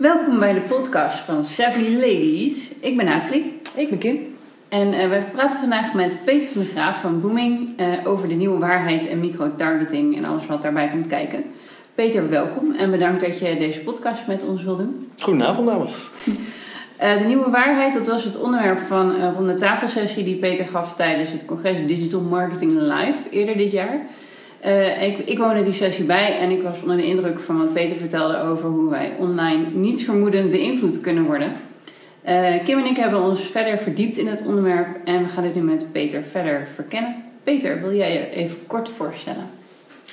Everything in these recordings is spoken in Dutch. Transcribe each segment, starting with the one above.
Welkom bij de podcast van Savvy Ladies. Ik ben Nathalie. Ik ben Kim. En uh, wij praten vandaag met Peter van der Graaf van Booming uh, over de nieuwe waarheid en microtargeting en alles wat daarbij komt kijken. Peter, welkom en bedankt dat je deze podcast met ons wil doen. Goedenavond, dames. Uh, de nieuwe waarheid, dat was het onderwerp van, van de tafelsessie die Peter gaf tijdens het congres Digital Marketing Live eerder dit jaar. Uh, ik, ik woonde die sessie bij en ik was onder de indruk van wat Peter vertelde over hoe wij online niets vermoedend beïnvloed kunnen worden. Uh, Kim en ik hebben ons verder verdiept in het onderwerp en we gaan dit nu met Peter verder verkennen. Peter, wil jij je even kort voorstellen?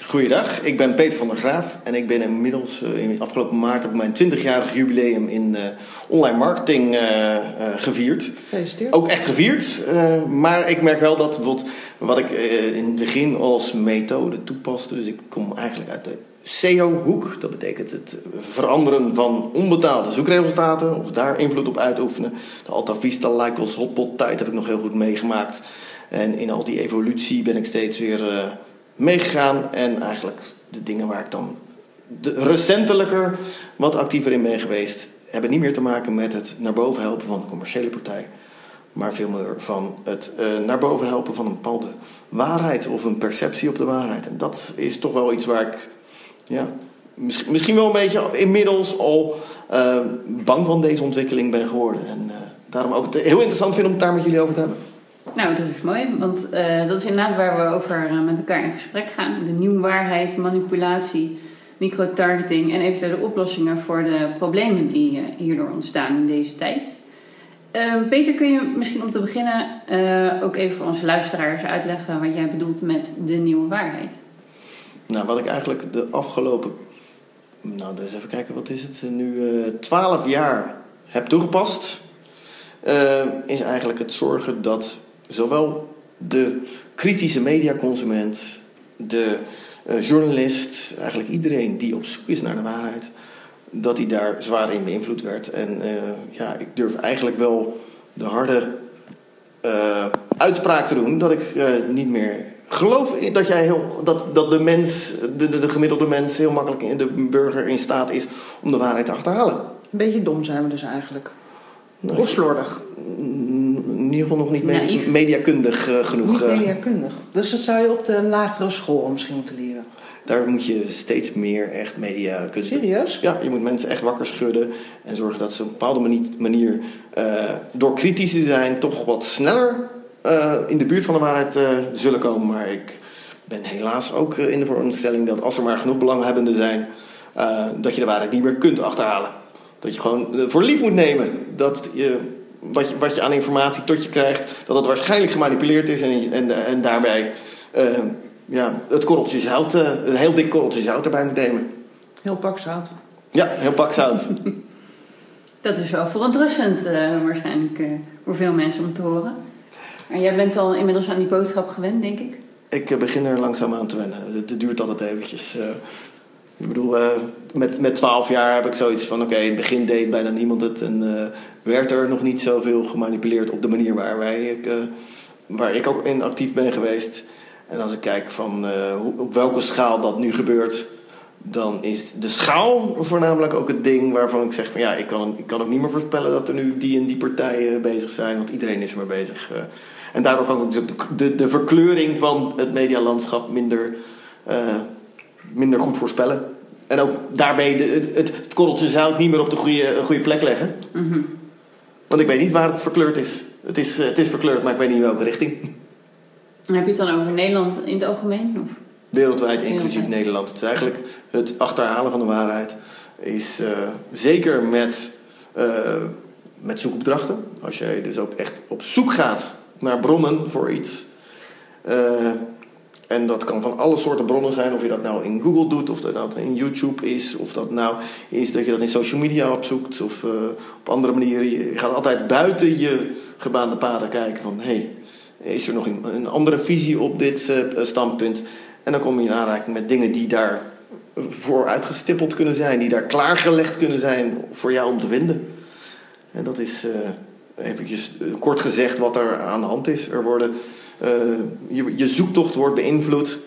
Goeiedag, ik ben Peter van der Graaf en ik ben inmiddels uh, in afgelopen maart op mijn 20-jarig jubileum in uh, online marketing uh, gevierd. Gefeliciteerd. Ook echt gevierd, maar ik merk wel dat bijvoorbeeld wat ik in het begin als methode toepaste, dus ik kom eigenlijk uit de SEO-hoek, dat betekent het veranderen van onbetaalde zoekresultaten of daar invloed op uitoefenen. De Alta Vista Lycos Hotpot tijd heb ik nog heel goed meegemaakt en in al die evolutie ben ik steeds weer meegegaan. En eigenlijk de dingen waar ik dan recentelijker wat actiever in ben geweest, hebben niet meer te maken met het naar boven helpen van de commerciële partij. Maar veel meer van het uh, naar boven helpen van een bepaalde waarheid of een perceptie op de waarheid. En dat is toch wel iets waar ik ja, misschien, wel een beetje inmiddels al uh, bang van deze ontwikkeling ben geworden. En uh, daarom ook heel interessant vind om het daar met jullie over te hebben. Nou, dat is mooi, want uh, dat is inderdaad waar we over uh, met elkaar in gesprek gaan. De nieuwe waarheid, manipulatie, microtargeting en eventuele oplossingen voor de problemen die uh, hierdoor ontstaan in deze tijd. Ehm, Peter, kun je misschien om te beginnen ook even voor onze luisteraars uitleggen wat jij bedoelt met de nieuwe waarheid? Nou, wat ik eigenlijk de afgelopen, nou, dus even kijken, wat is het nu, twaalf jaar heb toegepast, is eigenlijk het zorgen dat zowel de kritische mediaconsument, de uh, journalist, eigenlijk iedereen die op zoek is naar de waarheid, dat hij daar zwaar in beïnvloed werd. En uh, ja, ik durf eigenlijk wel de harde uh, uitspraak te doen dat ik niet meer geloof dat, jij heel, dat, dat de mens, de, de, de gemiddelde mens, heel makkelijk de burger in staat is om de waarheid te achterhalen. Een beetje dom zijn we dus eigenlijk. Nou, of slordig? In ieder geval nog niet me mediakundig uh, genoeg. Niet mediakundig. Dus dat zou je op de lagere school misschien moeten leren. Daar moet je steeds meer echt mediakundig... Serieus? Ja, je moet mensen echt wakker schudden. En zorgen dat ze op een bepaalde manier... Uh, door kritisch te zijn toch wat sneller uh, in de buurt van de waarheid zullen komen. Maar ik ben helaas ook in de veronderstelling dat als er maar genoeg belanghebbenden zijn... dat je de waarheid niet meer kunt achterhalen. Dat je gewoon voor lief moet nemen dat je, wat, je, wat je aan informatie tot je krijgt, dat het waarschijnlijk gemanipuleerd is en, en, en daarbij uh, ja, het korreltje zout, uh, een heel dik korreltje zout erbij moet nemen. Heel pak zout. Ja, heel pak zout. dat is wel verontrustend uh, waarschijnlijk voor veel mensen om te horen. Maar jij bent al inmiddels aan die boodschap gewend, denk ik? Ik begin er langzaam aan te wennen. Het, duurt altijd eventjes. Ik bedoel, uh, met, met 12 jaar heb ik zoiets van: oké, okay, in het begin deed bijna niemand het. En uh, werd er nog niet zoveel gemanipuleerd op de manier waar, wij, ik, uh, waar ik ook in actief ben geweest. En als ik kijk van hoe, op welke schaal dat nu gebeurt, dan is de schaal voornamelijk ook het ding waarvan ik zeg: van ja, ik kan, ik kan ook niet meer voorspellen dat er nu die en die partijen bezig zijn, want iedereen is maar bezig. en daardoor kan ik de, de, verkleuring van het medialandschap minder minder goed voorspellen. En ook daarbij de, het, het korreltje zout niet meer op de goede, goede plek leggen. Mm. Want ik weet niet waar het verkleurd is. Het is, het is verkleurd, maar ik weet niet in welke richting. En heb je het dan over Nederland in het algemeen? Of? Wereldwijd, inclusief Wereldwijd. Nederland. Het is eigenlijk het achterhalen van de waarheid. Is uh, zeker met, uh, met zoekopdrachten. Als jij dus ook echt op zoek gaat naar bronnen voor iets. Uh, en dat kan van alle soorten bronnen zijn, of je dat nou in Google doet, of dat nou in YouTube is, of dat nou is dat je dat in social media opzoekt, of uh, op andere manieren. Je gaat altijd buiten je gebaande paden kijken van, hey, is er nog een, andere visie op dit uh, standpunt? En dan kom je in aanraking met dingen die daar voor uitgestippeld kunnen zijn, die daar klaargelegd kunnen zijn voor jou om te vinden. En dat is uh, eventjes kort gezegd wat er aan de hand is. Er worden je, je zoektocht wordt beïnvloed.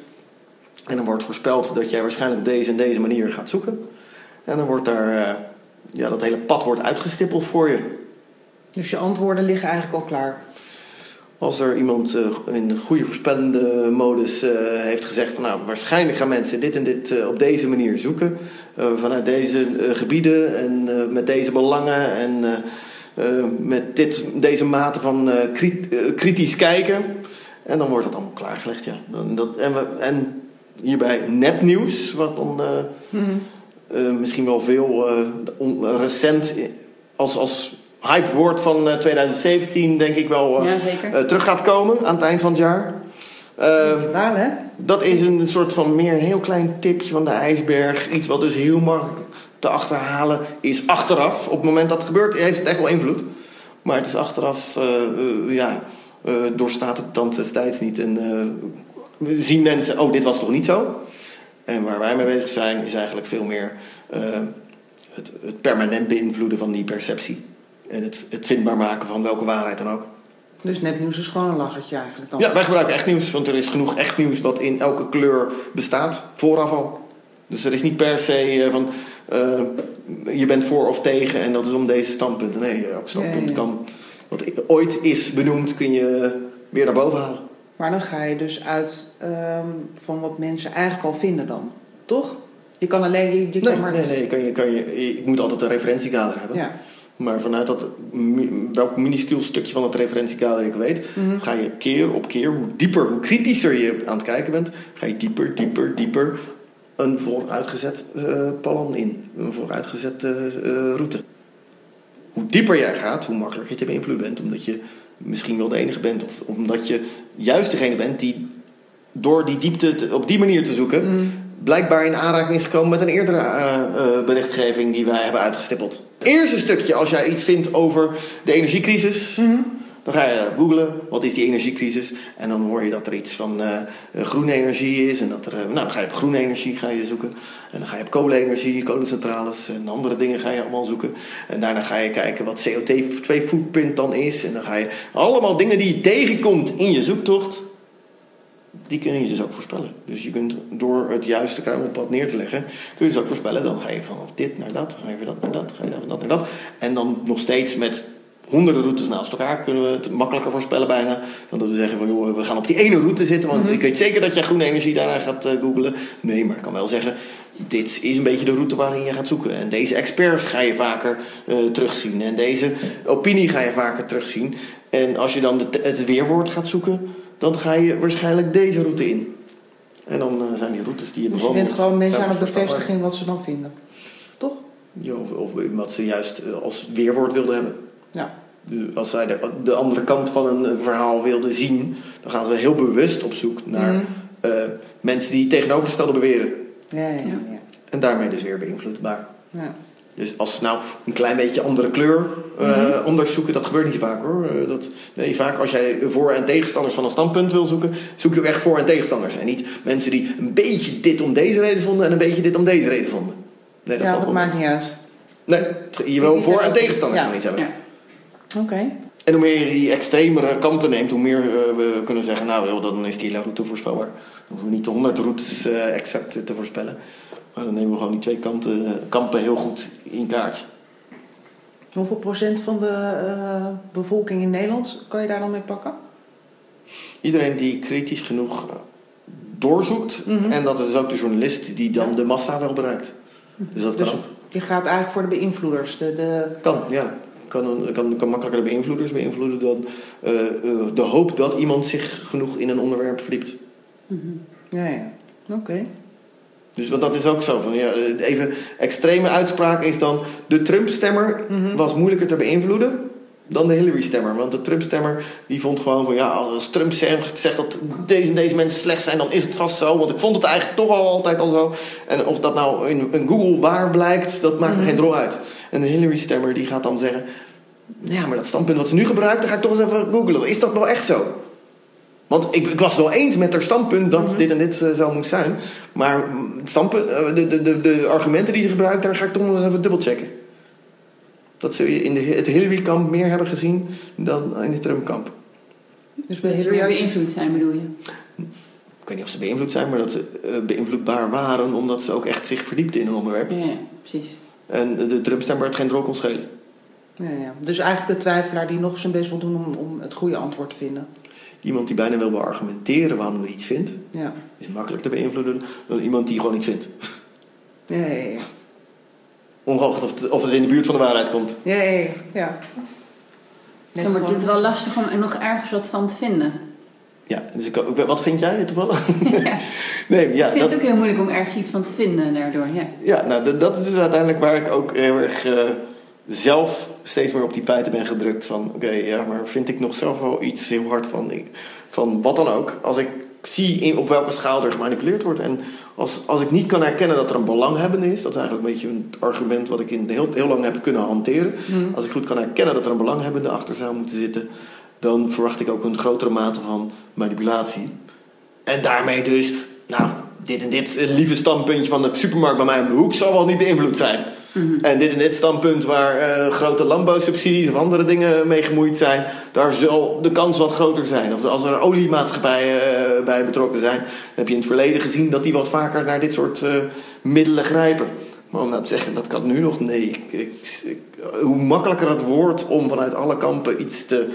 En dan wordt voorspeld dat jij waarschijnlijk deze en deze manier gaat zoeken. En dan wordt daar uh, ja, dat hele pad wordt uitgestippeld voor je. Dus je antwoorden liggen eigenlijk al klaar. Als er iemand eh, in de goede voorspellende modus eh, heeft gezegd van nou waarschijnlijk gaan mensen dit en dit eh, op deze manier zoeken. eh, vanuit deze eh, gebieden en eh, met deze belangen en eh, eh, met dit, deze mate van eh, kri- eh, kritisch kijken. En dan wordt dat allemaal klaargelegd, ja. Dan, dat, en, we, en hierbij nepnieuws, wat dan eh, eh, misschien wel veel eh, on- recent als, als hypewoord van eh, 2017 denk ik wel Ja, terug gaat komen aan het eind van het jaar. Eh, Vandaar hè? dat is een soort van meer een heel klein tipje van de ijsberg. Iets wat dus heel makkelijk te achterhalen is achteraf. Op het moment dat het gebeurt heeft het echt wel invloed. Maar het is achteraf, ja, eh, doorstaat het dan destijds niet. En eh, we zien mensen, oh dit was toch niet zo? En waar wij mee bezig zijn is eigenlijk veel meer eh, het, het permanent beïnvloeden van die perceptie. En het, het vindbaar maken van welke waarheid dan ook. Dus nepnieuws is gewoon een lachertje eigenlijk dan. Ja, wij gebruiken echt nieuws, want er is genoeg echt nieuws wat in elke kleur bestaat, vooraf al. Dus er is niet per se eh, van eh, je bent voor of tegen en dat is om deze standpunten. Nee, elk standpunt kan, wat ooit is benoemd, kun je weer naar boven halen. Maar dan ga je dus uit ehm, van wat mensen eigenlijk al vinden dan. Toch? Je kan alleen... Je, je Nee, kan maar... nee, nee, kan je, kan je, ik moet altijd een referentiekader hebben. Ja. Maar vanuit dat, welk minuscuul stukje van het referentiekader ik weet, Mhm. ga je keer op keer, hoe dieper, hoe kritischer je aan het kijken bent, ga je dieper, dieper, dieper een vooruitgezet eh plan in. Een vooruitgezette eh, route. Hoe dieper jij gaat, hoe makkelijker je te beïnvloeden bent. Omdat je misschien wel de enige bent. Of omdat je juist degene bent die door die diepte te- op die manier te zoeken... Mhm. blijkbaar in aanraking is gekomen met een eerdere eh, eh, berichtgeving die wij hebben uitgestippeld. Eerste stukje, als jij iets vindt over de energiecrisis... Mhm. Dan ga je googlen, wat is die energiecrisis? En dan hoor je dat er iets van eh, eh, groene energie is. En dat er, eh, nou, dan ga je op groene energie ga je zoeken. En dan ga je op kolenenergie, kolencentrales en andere dingen ga je allemaal zoeken. En daarna ga je kijken wat CO2 footprint dan is. En dan ga je allemaal dingen die je tegenkomt in je zoektocht. Die kun je dus ook voorspellen. Dus je kunt door het juiste kruimelpad neer te leggen, kun je dus ook voorspellen. Dan ga je van dit naar dat, dan ga je van dat naar dat, dan ga je van dat naar dat. En dan nog steeds met honderden routes naast elkaar kunnen we het makkelijker voorspellen bijna. Dan dat we zeggen van joh, we gaan op die ene route zitten. Want ik weet zeker dat jij groene energie daarna gaat eh, googlen. Nee, maar ik kan wel zeggen, dit is een beetje de route waarin je gaat zoeken. En deze experts ga je vaker eh, terugzien. En deze opinie ga je vaker terugzien. En als je dan de, het weerwoord gaat zoeken, dan ga je waarschijnlijk deze route in. En dan eh, zijn die routes die je Dus je bewandelt. bent gewoon mensen aan het bevestigen wat ze dan vinden. Toch? Ja, of, of wat ze juist als weerwoord wilden hebben. Ja. Als zij de, de andere kant van een verhaal wilden zien, dan gaan ze heel bewust op zoek naar Mhm. eh, mensen die tegenovergestelde beweren. Ja, ja, ja. En daarmee dus weer beïnvloedbaar. ja. Dus als ze nou een klein beetje andere kleur eh, Mhm. onderzoeken, dat gebeurt niet vaak hoor. Eh, dat, nee, vaak als jij voor- en tegenstanders van een standpunt wil zoeken, zoek je ook echt voor- en tegenstanders. En niet mensen die een beetje dit om deze reden vonden en een beetje dit om deze reden vonden. Nee, dat ja, valt dat maakt niet uit. Nee, je wil voor- en tegenstanders Ja. van iets hebben. Oké. En hoe meer je die extremere kanten neemt, hoe meer eh, we kunnen zeggen, nou joh, dan is die hele route voorspelbaar. Dan hoeven we niet de 100 routes eh, exact te voorspellen. Maar dan nemen we gewoon die twee kanten, eh, kampen heel goed in kaart. Hoeveel procent van de bevolking in Nederland kan je daar dan mee pakken? Iedereen die kritisch genoeg doorzoekt, Mhm. en dat is ook de journalist die dan de massa wel bereikt. Dus dat Dus kan. je gaat eigenlijk voor de beïnvloeders. De, de... Kan, ja. Kan, kan, kan makkelijker de beïnvloeders beïnvloeden dan eh, eh, de hoop dat iemand zich genoeg in een onderwerp verdiept. Ja, ja. Oké. Dus want dat is ook zo. Van, ja, eh, even extreme uitspraak is dan... de Trump-stemmer Mhm. was moeilijker te beïnvloeden dan de Hillary-stemmer. Want de Trump-stemmer die vond gewoon van... ja, als Trump zegt, zegt dat deze en deze mensen slecht zijn... dan is het vast zo. Want ik vond het eigenlijk toch al altijd al zo. En of dat nou in, in Google waar blijkt... dat maakt me geen drol uit. En de Hillary-stemmer die gaat dan zeggen... ja, maar dat standpunt wat ze nu gebruikt... dan ga ik toch eens even googlen. Is dat wel echt zo? Want ik, ik was het wel eens met haar standpunt dat dit en dit eh, zou moeten zijn. Maar mm, standpunt, eh, de, de, de, de argumenten die ze gebruikt, daar ga ik toch nog eens even dubbelchecken. Dat zul je in de, het Hillary-kamp meer hebben gezien dan in het Trump-kamp. Dus bij Hillary je- beïnvloed zijn, bedoel je? Ik weet niet of ze beïnvloed zijn, maar dat ze eh, beïnvloedbaar waren omdat ze ook echt zich verdiepten in een onderwerp. Ja, ja, precies. En de Trump-stemmer het geen drol kon schelen. Ja, ja. Dus eigenlijk de twijfelaar die nog zijn best wil doen om, om het goede antwoord te vinden. Iemand die bijna wil beargumenteren waarom hij iets vindt, Ja, is makkelijk te beïnvloeden dan iemand die gewoon iets vindt. ja, ja. ja. Ongeacht of het, of het in de buurt van de waarheid komt. ja, ja, ja. ja. Dan wordt het wel lastig om er nog ergens wat van te vinden. Ja, dus ik, wat vind jij toevallig? ja. Nee, ja, ik vind dat, het ook heel moeilijk om ergens iets van te vinden daardoor. Ja. ja nou, dat- is dus uiteindelijk waar ik ook heel erg eh, zelf steeds meer op die feiten ben gedrukt. Van oké, ja, maar vind ik nog zelf wel iets heel hard van, van wat dan ook. Als ik zie in, op welke schaal er gemanipuleerd wordt. En als, als ik niet kan herkennen dat er een belanghebbende is. Dat is eigenlijk een beetje een argument wat ik in heel, heel lang heb kunnen hanteren. Mhm. Als ik goed kan herkennen dat er een belanghebbende achter zou moeten zitten. Dan verwacht ik ook een grotere mate van manipulatie. En daarmee dus, nou, dit en dit lieve standpuntje van de supermarkt bij mij om de hoek zal wel niet beïnvloed zijn. En dit en dit standpunt waar eh, grote landbouwsubsidies of andere dingen mee gemoeid zijn, daar zal de kans wat groter zijn. Of als er oliemaatschappijen eh, bij betrokken zijn, heb je in het verleden gezien dat die wat vaker naar dit soort eh, middelen grijpen. Maar om nou te zeggen, dat kan nu nog, nee. Ik, ik- ik- hoe makkelijker het wordt om vanuit alle kampen iets te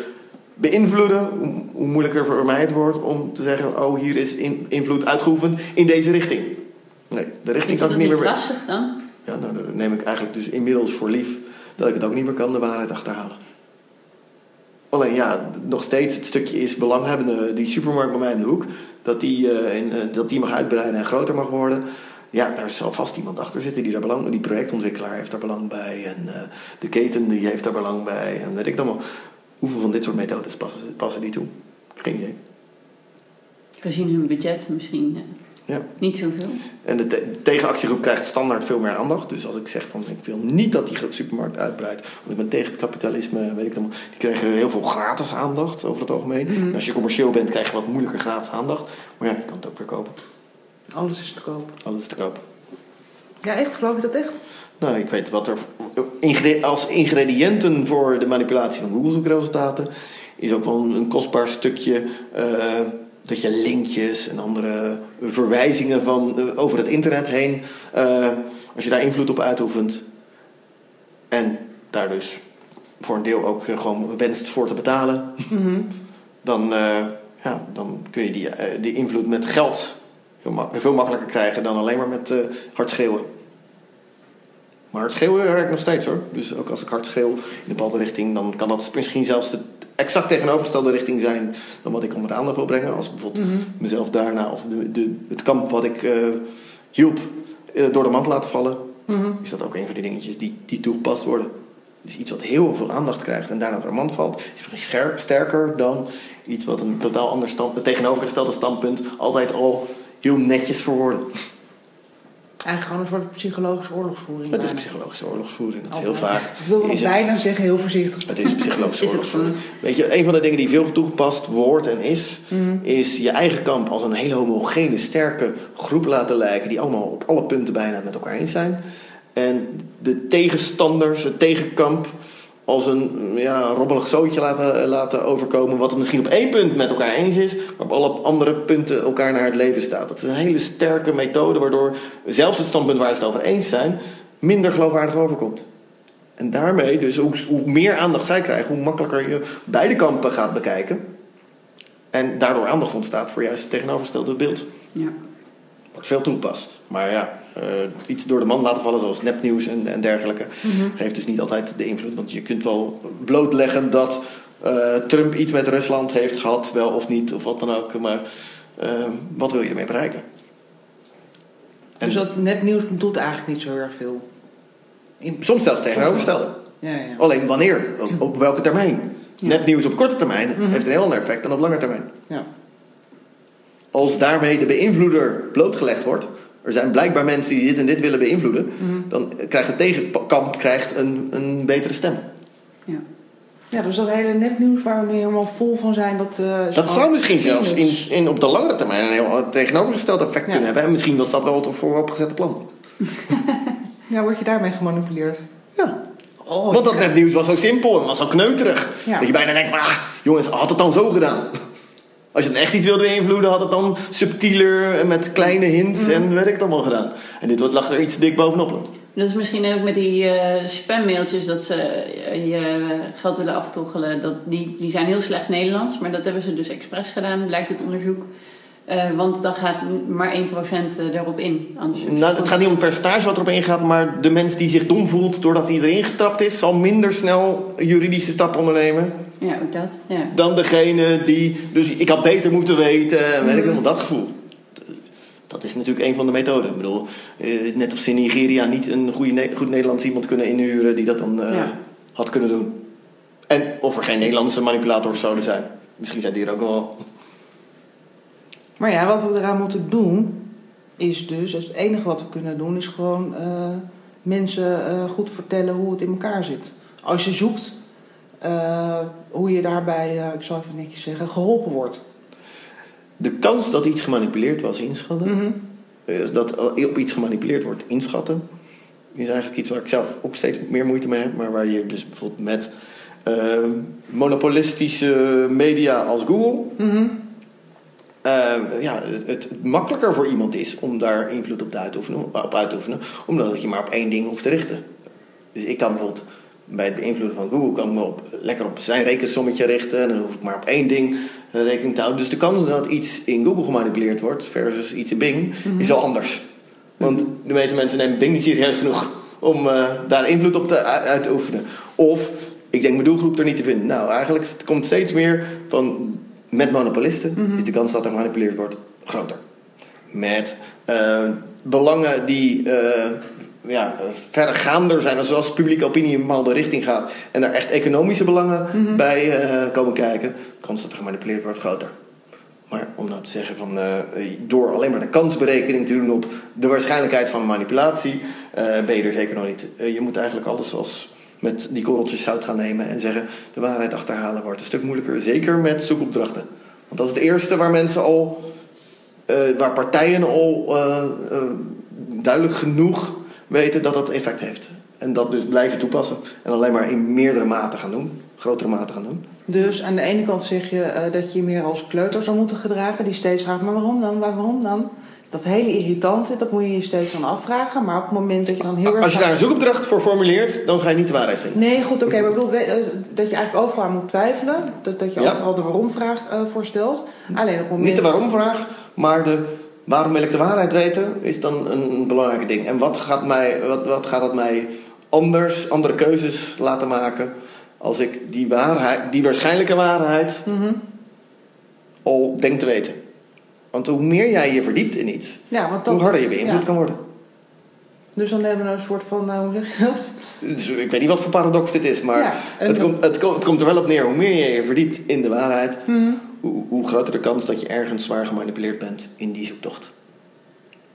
beïnvloeden, hoe, hoe moeilijker voor mij het wordt om te zeggen: oh, hier is in- invloed uitgeoefend in deze richting. Nee, de richting kan dat ik niet meer. lastig dan? Ja, nou, dan neem ik eigenlijk dus inmiddels voor lief dat ik het ook niet meer kan de waarheid achterhalen. Alleen ja, nog steeds het stukje is belanghebbende, die supermarkt bij mij in de hoek, dat die, eh, in, eh, dat die mag uitbreiden en groter mag worden. Ja, daar zal vast iemand achter zitten die daar belang bij Die projectontwikkelaar heeft daar belang bij. En eh, de keten die heeft daar belang bij. En weet ik dan wel. Hoeveel van dit soort methodes passen, passen die toe? Geen idee. Gezien hun budget misschien eh, Ja. niet zoveel. En de, te- de tegenactiegroep krijgt standaard veel meer aandacht. Dus als ik zeg van ik wil niet dat die supermarkt uitbreidt, want ik ben tegen het kapitalisme, weet ik dan, die krijgen heel veel gratis aandacht over het algemeen. Mhm. En als je commercieel bent, krijg je wat moeilijker gratis aandacht. Maar ja, je kan het ook weer kopen. Alles is te koop. Alles is te koop. Ja, echt? Geloof je dat echt? Nou, ik weet wat er als ingrediënten voor de manipulatie van Google zoekresultaten is ook wel een, kostbaar stukje eh, dat je linkjes en andere verwijzingen van eh, over het internet heen, eh, als je daar invloed op uitoefent en daar dus voor een deel ook gewoon wenst voor te betalen, Mhm. dan, ja, dan kun je die, die invloed met geld heel, ma- veel makkelijker krijgen dan alleen maar met hard schreeuwen. Maar hard schreeuwen werkt nog steeds hoor. Dus ook als ik hard schreeuw in een bepaalde richting, dan kan dat misschien zelfs de exact tegenovergestelde richting zijn dan wat ik onder de aandacht wil brengen. Als bijvoorbeeld Mhm. mezelf daarna of de, de, het kamp wat ik eh, hielp eh, door de mand laten vallen, Mhm. is dat ook een van die dingetjes die, die toegepast worden. Dus iets wat heel veel aandacht krijgt en daarna door de mand valt, is misschien sterker dan iets wat een totaal ander stand, het tegenovergestelde standpunt altijd al heel netjes verwoorden. Eigenlijk gewoon een soort psychologische oorlogsvoering. Het is bijna. psychologische oorlogsvoering. Het is Oh, heel vaak. Ik wil nog is het- bijna zeggen, heel voorzichtig. Het is psychologische Is het oorlogsvoering. Weet je, een van de dingen die veel toegepast wordt en is, Mhm. is je eigen kamp als een hele homogene, sterke groep laten lijken, die allemaal op alle punten bijna met elkaar eens zijn. En de tegenstanders, het tegenkamp, als een ja, robbelig zootje laten, laten overkomen, wat misschien op één punt met elkaar eens is, maar op alle andere punten elkaar naar het leven staat. Dat is een hele sterke methode, waardoor zelfs het standpunt waar ze het over eens zijn, minder geloofwaardig overkomt. En daarmee, dus hoe, hoe meer aandacht zij krijgen, hoe makkelijker je beide kampen gaat bekijken. En daardoor aandacht ontstaat voor juist het tegenovergestelde beeld. Ja. Wordt veel toegepast. Maar ja, eh, iets door de man laten vallen, zoals nepnieuws en, en dergelijke, geeft dus niet altijd de invloed. Want je kunt wel blootleggen dat eh, Trump iets met Rusland heeft gehad, wel of niet, of wat dan ook. Maar eh, wat wil je ermee bereiken? En Dus dat nepnieuws doet eigenlijk niet zo erg veel. In- soms zelfs tegenovergestelde. Ja, ja. Alleen wanneer? Op, op welke termijn? Ja. Nepnieuws op korte termijn Mhm. heeft een heel ander effect dan op lange termijn. ja. Als daarmee de beïnvloeder blootgelegd wordt, er zijn blijkbaar mensen die dit en dit willen beïnvloeden, Mhm. dan krijgt het tegenkamp krijgt een, een betere stem. Ja. Ja, dus dat hele nepnieuws waar we nu helemaal vol van zijn, dat... eh, Dat zou misschien zelfs in, in, op de langere termijn een heel tegenovergesteld effect Ja. kunnen hebben. En misschien was dat wel het vooropgezette plan. Ja, word je daarmee gemanipuleerd? Ja. Oh, Want dat ja. nepnieuws was zo simpel en was zo kneuterig. Ja. Dat je bijna denkt van, ah, jongens, had het dan zo gedaan? Als je het echt iets wilde beïnvloeden, had het dan subtieler en met kleine hints Mhm. en weet ik het allemaal gedaan. En dit lag er iets dik bovenop. Dat is misschien ook met die eh, spammailtjes dat ze eh, je geld willen aftoggelen. Dat, die, die zijn heel slecht Nederlands, maar dat hebben ze dus expres gedaan, blijkt het onderzoek. Eh, want dan gaat maar 1% erop in. Anders Nou, het gaat niet om het percentage wat erop ingaat, maar de mens die zich dom voelt doordat hij erin getrapt is, zal minder snel juridische stappen ondernemen Ja, ook dat. Ja. dan degene die. Dus ik had beter moeten weten, en weet ik helemaal dat gevoel. Dat is natuurlijk een van de methoden. Ik bedoel, eh, net of ze in Nigeria niet een goede, goed Nederlands iemand kunnen inhuren die dat dan eh, Ja. had kunnen doen. En of er geen Nederlandse manipulators zouden zijn. Misschien zijn die er ook wel. Maar ja, wat we eraan moeten doen, is dus, het enige wat we kunnen doen, is gewoon eh, mensen goed vertellen hoe het in elkaar zit. Als je zoekt eh, hoe je daarbij, eh, ik zal even netjes zeggen, geholpen wordt. De kans dat iets gemanipuleerd was inschatten, eh, dat op iets gemanipuleerd wordt inschatten, is eigenlijk iets waar ik zelf ook steeds meer moeite mee heb, maar waar je dus bijvoorbeeld met eh, monopolistische media als Google Mhm. eh, ja, het, het makkelijker voor iemand is om daar invloed op, te uitoefenen, op uit te oefenen, omdat je maar op één ding hoeft te richten. Dus ik kan bijvoorbeeld bij het beïnvloeden van Google kan ik me op, lekker op zijn rekensommetje richten en dan hoef ik maar op één ding eh, rekening te houden. Dus de kans dat iets in Google gemanipuleerd wordt versus iets in Bing is al anders. Want de meeste mensen nemen Bing niet serieus genoeg om eh, daar invloed op te, uit te oefenen. Of ik denk mijn doelgroep er niet te vinden. Nou, eigenlijk het komt steeds meer van met monopolisten is de kans dat er gemanipuleerd wordt groter. Met eh, belangen die ja, verregaander zijn, dus als publieke opinie in een bepaalde richting gaat en daar echt economische belangen bij eh, komen kijken, de kans dat er gemanipuleerd wordt groter. Maar om nou te zeggen van eh, door alleen maar de kansberekening te doen op de waarschijnlijkheid van manipulatie, eh, ben je er zeker nog niet. Eh, je moet eigenlijk alles als met die korreltjes zout gaan nemen en zeggen de waarheid achterhalen wordt een stuk moeilijker. Zeker met zoekopdrachten. Want dat is het eerste waar mensen al, eh, waar partijen al eh, eh, duidelijk genoeg weten dat dat effect heeft. En dat dus blijven toepassen. En alleen maar in meerdere maten gaan doen. Grotere mate gaan doen. Dus aan de ene kant zeg je eh, dat je je meer als kleuter zou moeten gedragen, die steeds vraagt, maar waarom dan, waarom dan? Dat hele irritante, dat moet je je steeds van afvragen. Maar op het moment dat je dan heel erg... Als je daar een zoekopdracht voor formuleert, dan ga je niet de waarheid vinden. Nee, goed, oké. maar ik bedoel eh, dat je eigenlijk overal moet twijfelen. Dat, dat je Ja. overal de waarom-vraag eh, voor stelt. Alleen op het moment... Niet de waarom-vraag, maar de waarom wil ik de waarheid weten, is dan een belangrijke ding. En wat gaat, mij, wat, wat gaat dat mij anders, andere keuzes laten maken als ik die, waarheid, die waarschijnlijke waarheid Mhm. al denk te weten? Want hoe meer jij je verdiept in iets, Ja, want dan... hoe harder je beïnvloed ja. kan worden. Dus dan hebben we een soort van, nou, hoe zeg je dat? Dus ik weet niet wat voor paradox dit is, maar Ja, het, komt, het, komt, het komt er wel op neer. Hoe meer je je verdiept in de waarheid, Mhm. Hoe, hoe groter de kans dat je ergens zwaar gemanipuleerd bent in die zoektocht.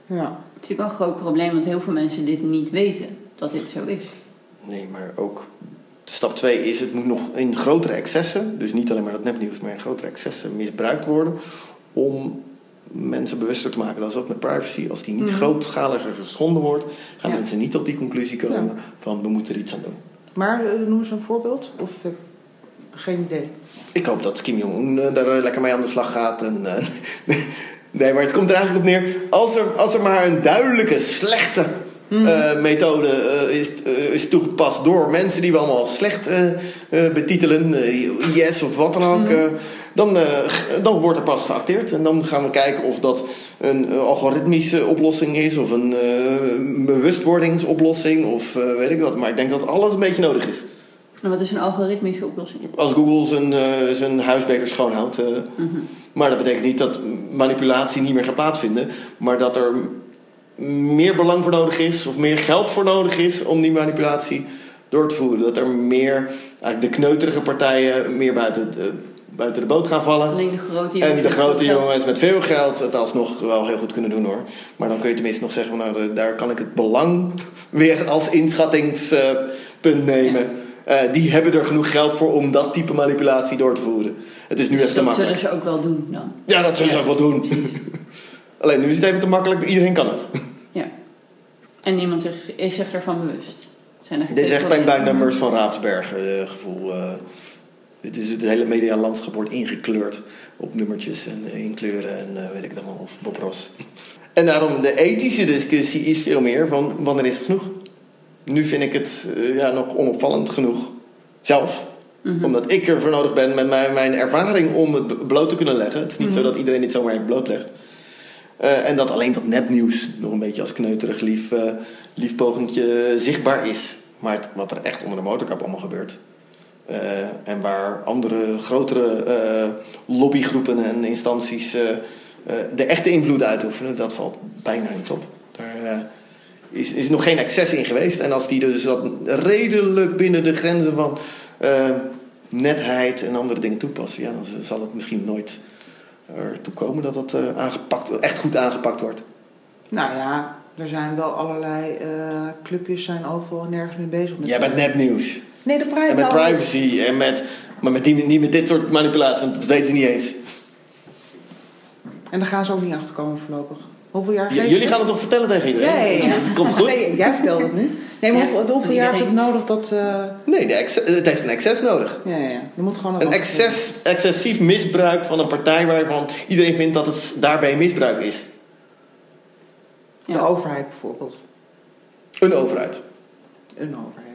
Ja. Het is natuurlijk wel een groot probleem, want heel veel mensen dit niet weten dat dit zo is. Nee, maar ook stap 2 is: het moet nog in grotere excessen, dus niet alleen maar dat nepnieuws, maar in grotere excessen misbruikt worden om mensen bewuster te maken. Dat is ook met privacy. Als die niet Mhm. grootschaliger geschonden wordt, gaan Ja. mensen niet tot die conclusie komen van we moeten er iets aan doen. Maar eh, noem eens een voorbeeld. Of heb geen idee. Ik hoop dat Kim Jong-un eh, daar eh, lekker mee aan de slag gaat. En, eh, nee, maar het komt er eigenlijk op neer. Als er, als er maar een duidelijke, slechte eh, methode is, is toegepast door mensen die we allemaal als slecht betitelen, IS of wat dan ook, eh, dan, dan wordt er pas geacteerd. En dan gaan we kijken of dat een algoritmische oplossing is of een bewustwordingsoplossing of weet ik wat. Maar ik denk dat alles een beetje nodig is. En wat is een algoritmische oplossing? Als Google zijn, eh, zijn huis beter schoonhoudt. eh, Maar dat betekent niet dat manipulatie niet meer gaat plaatsvinden. Maar dat er meer belang voor nodig is, of meer geld voor nodig is om die manipulatie door te voeren. Dat er meer, eigenlijk de kneuterige partijen meer buiten de, buiten de boot gaan vallen. Alleen de grote jongens. En de grote geld. jongens met veel geld het alsnog wel heel goed kunnen doen hoor. Maar dan kun je tenminste nog zeggen, van, nou, daar kan ik het belang weer als inschattingspunt nemen. Eh, die hebben er genoeg geld voor om dat type manipulatie door te voeren. Het is nu Dus even te dat makkelijk. zullen ze ook wel doen dan. Ja, dat zullen ze ook wel doen. Alleen nu is het even te makkelijk, iedereen kan het. Ja. En niemand is zich ervan bewust. Dit is echt eigenlijk bij, nummers van Raafsberger eh, gevoel. eh. dit is het hele medialandschap wordt ingekleurd op nummertjes en eh, in kleuren en eh, weet ik het allemaal. Of Bob Ross. En daarom de ethische discussie is veel meer van wanneer is het genoeg? Nu vind ik het eh, ja, nog onopvallend genoeg. Zelf. Mhm. Omdat ik ervoor nodig ben met mijn, mijn ervaring om het bloot te kunnen leggen. Het is niet Mhm. zo dat iedereen dit zomaar even blootlegt. Eh, en dat alleen dat nepnieuws nog een beetje als kneuterig lief, pogingje zichtbaar is. Maar het- wat er echt onder de motorkap allemaal gebeurt. en waar andere grotere lobbygroepen en instanties de echte invloed uitoefenen, dat valt bijna niet op. Daar is, is nog geen excess in geweest. En als die dus dat redelijk binnen de grenzen van eh, netheid en andere dingen toepassen, ja, dan zal het misschien nooit ertoe komen dat dat eh, aangepakt, echt goed aangepakt wordt. Nou ja, er zijn wel allerlei eh, clubjes zijn overal nergens mee bezig. Met Jij bent nepnieuws. Nee, de privacy. En met privacy en met. Maar met die, niet met dit soort manipulatie, want dat weten ze niet eens. En daar gaan ze ook niet achter komen voorlopig. Hoeveel jaar jullie gaan het toch vertellen tegen iedereen? Ja, ja. Dat komt goed? Nee, jij vertelt het nu. Nee, maar Ja, hoeveel, hoeveel jaar heeft het nodig dat... eh, Nee, de het heeft een excess nodig. ja, ja, ja. Er moet gewoon Een wat- excess, excessief misbruik van een partij waarvan iedereen vindt dat het daarbij misbruik is. De Ja. overheid bijvoorbeeld. Een overheid. Een overheid.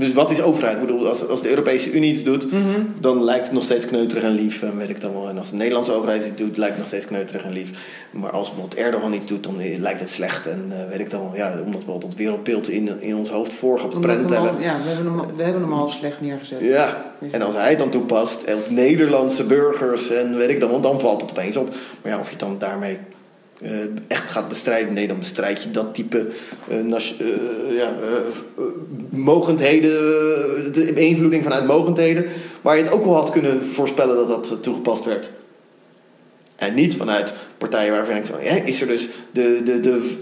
Dus wat is overheid? Ik bedoel, als, als de Europese Unie iets doet, Mhm. dan lijkt het nog steeds kneuterig en lief. En weet ik dan wel. En als de Nederlandse overheid iets doet, lijkt het nog steeds kneuterig en lief. Maar als bijvoorbeeld Erdogan iets doet, dan lijkt het slecht. En eh, weet ik dan wel, ja, omdat we al dat wereldbeeld in, in ons hoofd voorgeprent al- hebben. ja, we hebben, hem, we hebben hem al slecht neergezet. Ja, en als hij het dan toepast op Nederlandse burgers en weet ik dan, wel, dan valt het opeens op. Maar ja, of je het dan daarmee eh, echt gaat bestrijden, nee, dan bestrijd je dat type eh, ja, mogendheden, de beïnvloeding vanuit mogendheden, waar je het ook wel had kunnen voorspellen dat dat toegepast werd. En niet vanuit partijen waarvan van, ja, is er dus de, de, de,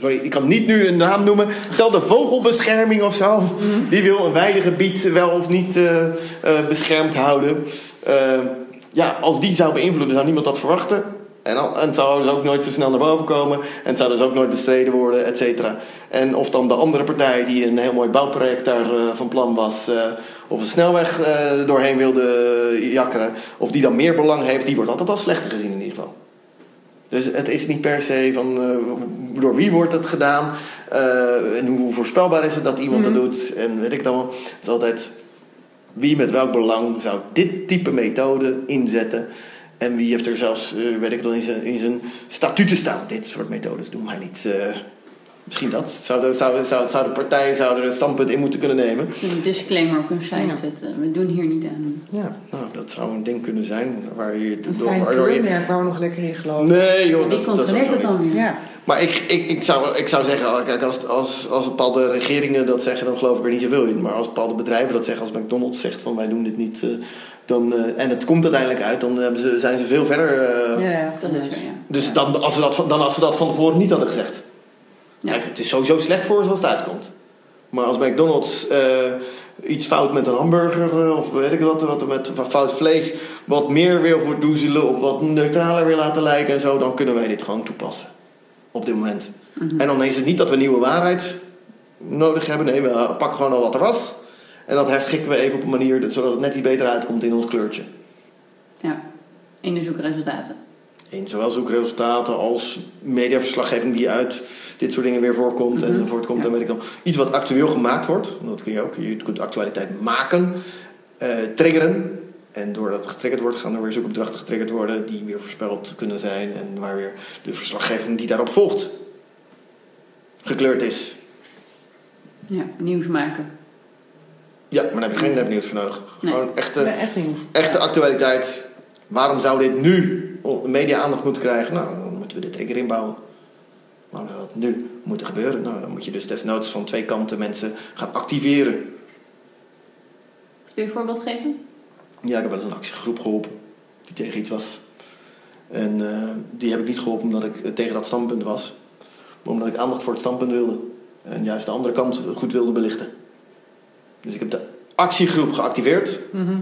sorry, ik kan niet nu een naam noemen, stel de vogelbescherming of zo, die wil een weidegebied wel of niet beschermd houden. Ja, als die zou beïnvloeden, zou niemand dat verwachten. En, het zou dus ook nooit zo snel naar boven komen. En het zou dus ook nooit bestreden worden, et cetera. En of dan de andere partij die een heel mooi bouwproject daar eh, van plan was... eh, of een snelweg eh, doorheen wilde jakkeren... of die dan meer belang heeft, die wordt altijd als slechter gezien in ieder geval. Dus het is niet per se van door wie wordt het gedaan... en hoe voorspelbaar is het dat iemand dat doet... en weet ik dan wel. Het is altijd wie met welk belang zou dit type methode inzetten... En wie heeft er zelfs, eh, weet ik dan, in zijn, in zijn statuten staan. Dit soort methodes doen wij niet. eh, misschien dat. Zou de, zou, zou, zou de partij zou er een standpunt in moeten kunnen nemen. Een disclaimer op hun site Ja. zetten. We doen hier niet aan. Ja, nou, dat zou een ding kunnen zijn. Waar je, Een door- fijn waardoor je- waar we nog lekker in geloven. Nee, joh. Maar die dat, dat controleert het dan weer. Ja. Maar ik, ik, ik, zou, ik zou zeggen, kijk, als, als, als bepaalde regeringen dat zeggen, dan geloof ik er niet zoveel in. Maar als bepaalde bedrijven dat zeggen, als McDonald's zegt van wij doen dit niet, eh, dan, eh, en het komt uiteindelijk uit, dan ze, zijn ze veel verder. eh, Ja, ja. Dat is er, ja. Dus dan als, ze dat, van- dan als ze dat van tevoren niet hadden gezegd. Ja. Kijk, het is sowieso slecht voor ze als het uitkomt. Maar als McDonald's eh, iets fout met een hamburger eh, of weet ik wat, wat met wat fout vlees, wat meer wil verdoezelen of wat neutraler wil laten lijken en zo, dan kunnen wij dit gewoon toepassen. Op dit moment. Mhm. En dan is het niet dat we nieuwe waarheid nodig hebben. Nee, we pakken gewoon al wat er was. En dat herschikken we even op een manier dat- zodat het net iets beter uitkomt in ons kleurtje. Ja. In de zoekresultaten. In zowel zoekresultaten als mediaverslaggeving die uit dit soort dingen weer voorkomt Mhm. en voortkomt. Ja. En weet ik dan. Iets wat actueel gemaakt wordt. Dat kun je ook. Je kunt actualiteit maken, eh, triggeren. En doordat het getriggerd wordt, gaan er weer zoekopdrachten getriggerd worden die weer voorspeld kunnen zijn. En waar weer de verslaggeving die daarop volgt gekleurd is. Ja, nieuws maken. Ja, maar daar heb je geen nepnieuws voor nodig. Nee. Gewoon echte, Nee, echt nieuws. echte actualiteit. Waarom zou dit nu media aandacht moeten krijgen? Nou, dan moeten we de trigger inbouwen. Waarom zou dat nu moeten gebeuren? Nou, dan moet je dus desnoods van twee kanten mensen gaan activeren. Kun je een voorbeeld geven? Ja, ik heb wel eens een actiegroep geholpen die tegen iets was. En eh, die heb ik niet geholpen omdat ik eh, tegen dat standpunt was. Maar omdat ik aandacht voor het standpunt wilde. En juist de andere kant goed wilde belichten. Dus ik heb de actiegroep geactiveerd. Mhm.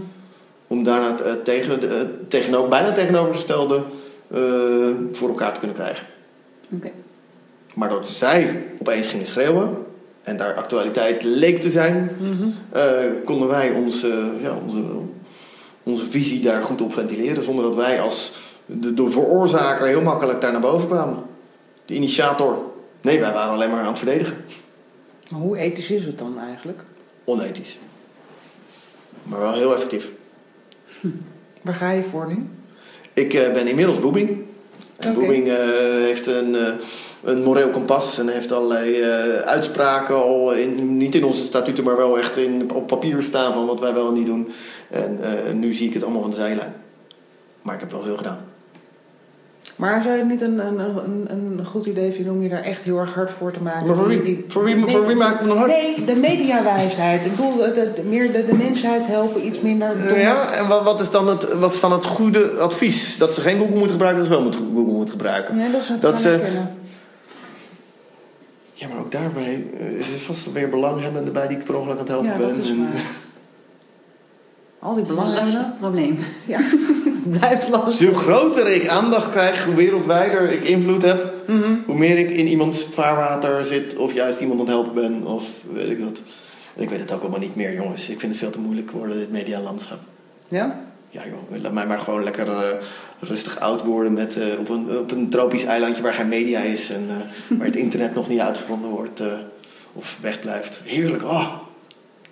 Om daarna eh, tegen, de, tegenover, bijna tegenovergestelde eh, voor elkaar te kunnen krijgen. Maar doordat zij opeens gingen schreeuwen en daar actualiteit leek te zijn, Mhm. konden wij onze, ja, onze, onze visie daar goed op ventileren. Zonder dat wij als de, de veroorzaker heel makkelijk daar naar boven kwamen. De initiator. Nee, wij waren alleen maar aan het verdedigen. Maar hoe ethisch is het dan eigenlijk? Onethisch. Maar wel heel effectief. Waar ga je voor nu? Ik eh, ben inmiddels Boebing. Boebing eh, heeft een, eh, een moreel kompas en heeft allerlei uitspraken al, in, niet in onze statuten, maar wel echt in, op papier staan van wat wij wel en niet doen. En nu zie ik het allemaal van de zijlijn. Maar ik heb wel veel gedaan. Maar zou het niet een, een, een, een goed idee vinden om je daar echt heel erg hard voor te maken? Maar voor wie, Die- voor wie, nee, voor wie maak ik me dan hard? Nee, de mediawijsheid. Ik bedoel, de, meer de, de mensheid helpen, iets minder. dommer. Ja, en wat, wat, is dan het, wat is dan het goede advies? Dat ze geen Google moeten gebruiken, dat ze wel moeten Google moeten gebruiken. Nee, dat is het Dat ze- kennen. Ja, maar ook daarbij eh, is er vast weer belanghebbenden bij die ik per ongeluk aan het helpen Ja, ben. dat is En- waar. Al die belanghebbenden. probleem. Ja, blijft Dus lastig. hoe groter ik aandacht krijg, hoe wereldwijder ik invloed heb, Mhm. hoe meer ik in iemands vaarwater zit of juist iemand aan het helpen ben of weet ik dat. En ik weet het ook allemaal niet meer, jongens. Ik vind het veel te moeilijk worden, dit medialandschap. Ja? Ja, joh, laat mij maar gewoon lekker eh, rustig oud worden met, eh, op, een, op een tropisch eilandje waar geen media is en eh, waar het internet nog niet uitgevonden wordt eh, of wegblijft. Heerlijk, oh.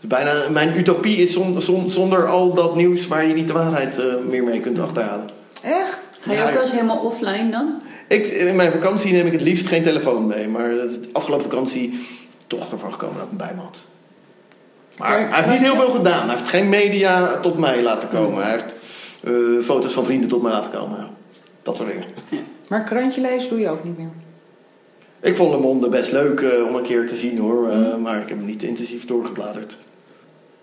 Bijna, mijn utopie is zon- zon- zonder al dat nieuws waar je niet de waarheid eh, meer mee kunt achterhalen. Echt? Ga je Ja, ook wel eens helemaal offline dan? Ik, in mijn vakantie neem ik het liefst geen telefoon mee. Maar de afgelopen vakantie toch ervan gekomen dat ik hem bij me had. Maar Kijk, hij heeft niet heel veel gedaan. Hij heeft geen media tot mij laten komen. Hij heeft eh, foto's van vrienden tot mij laten komen. Ja. Dat soort dingen. Maar krantje lezen doe je ook niet meer. Ik vond Le Monde best leuk eh, om een keer te zien hoor. eh, maar ik heb hem niet intensief doorgebladerd.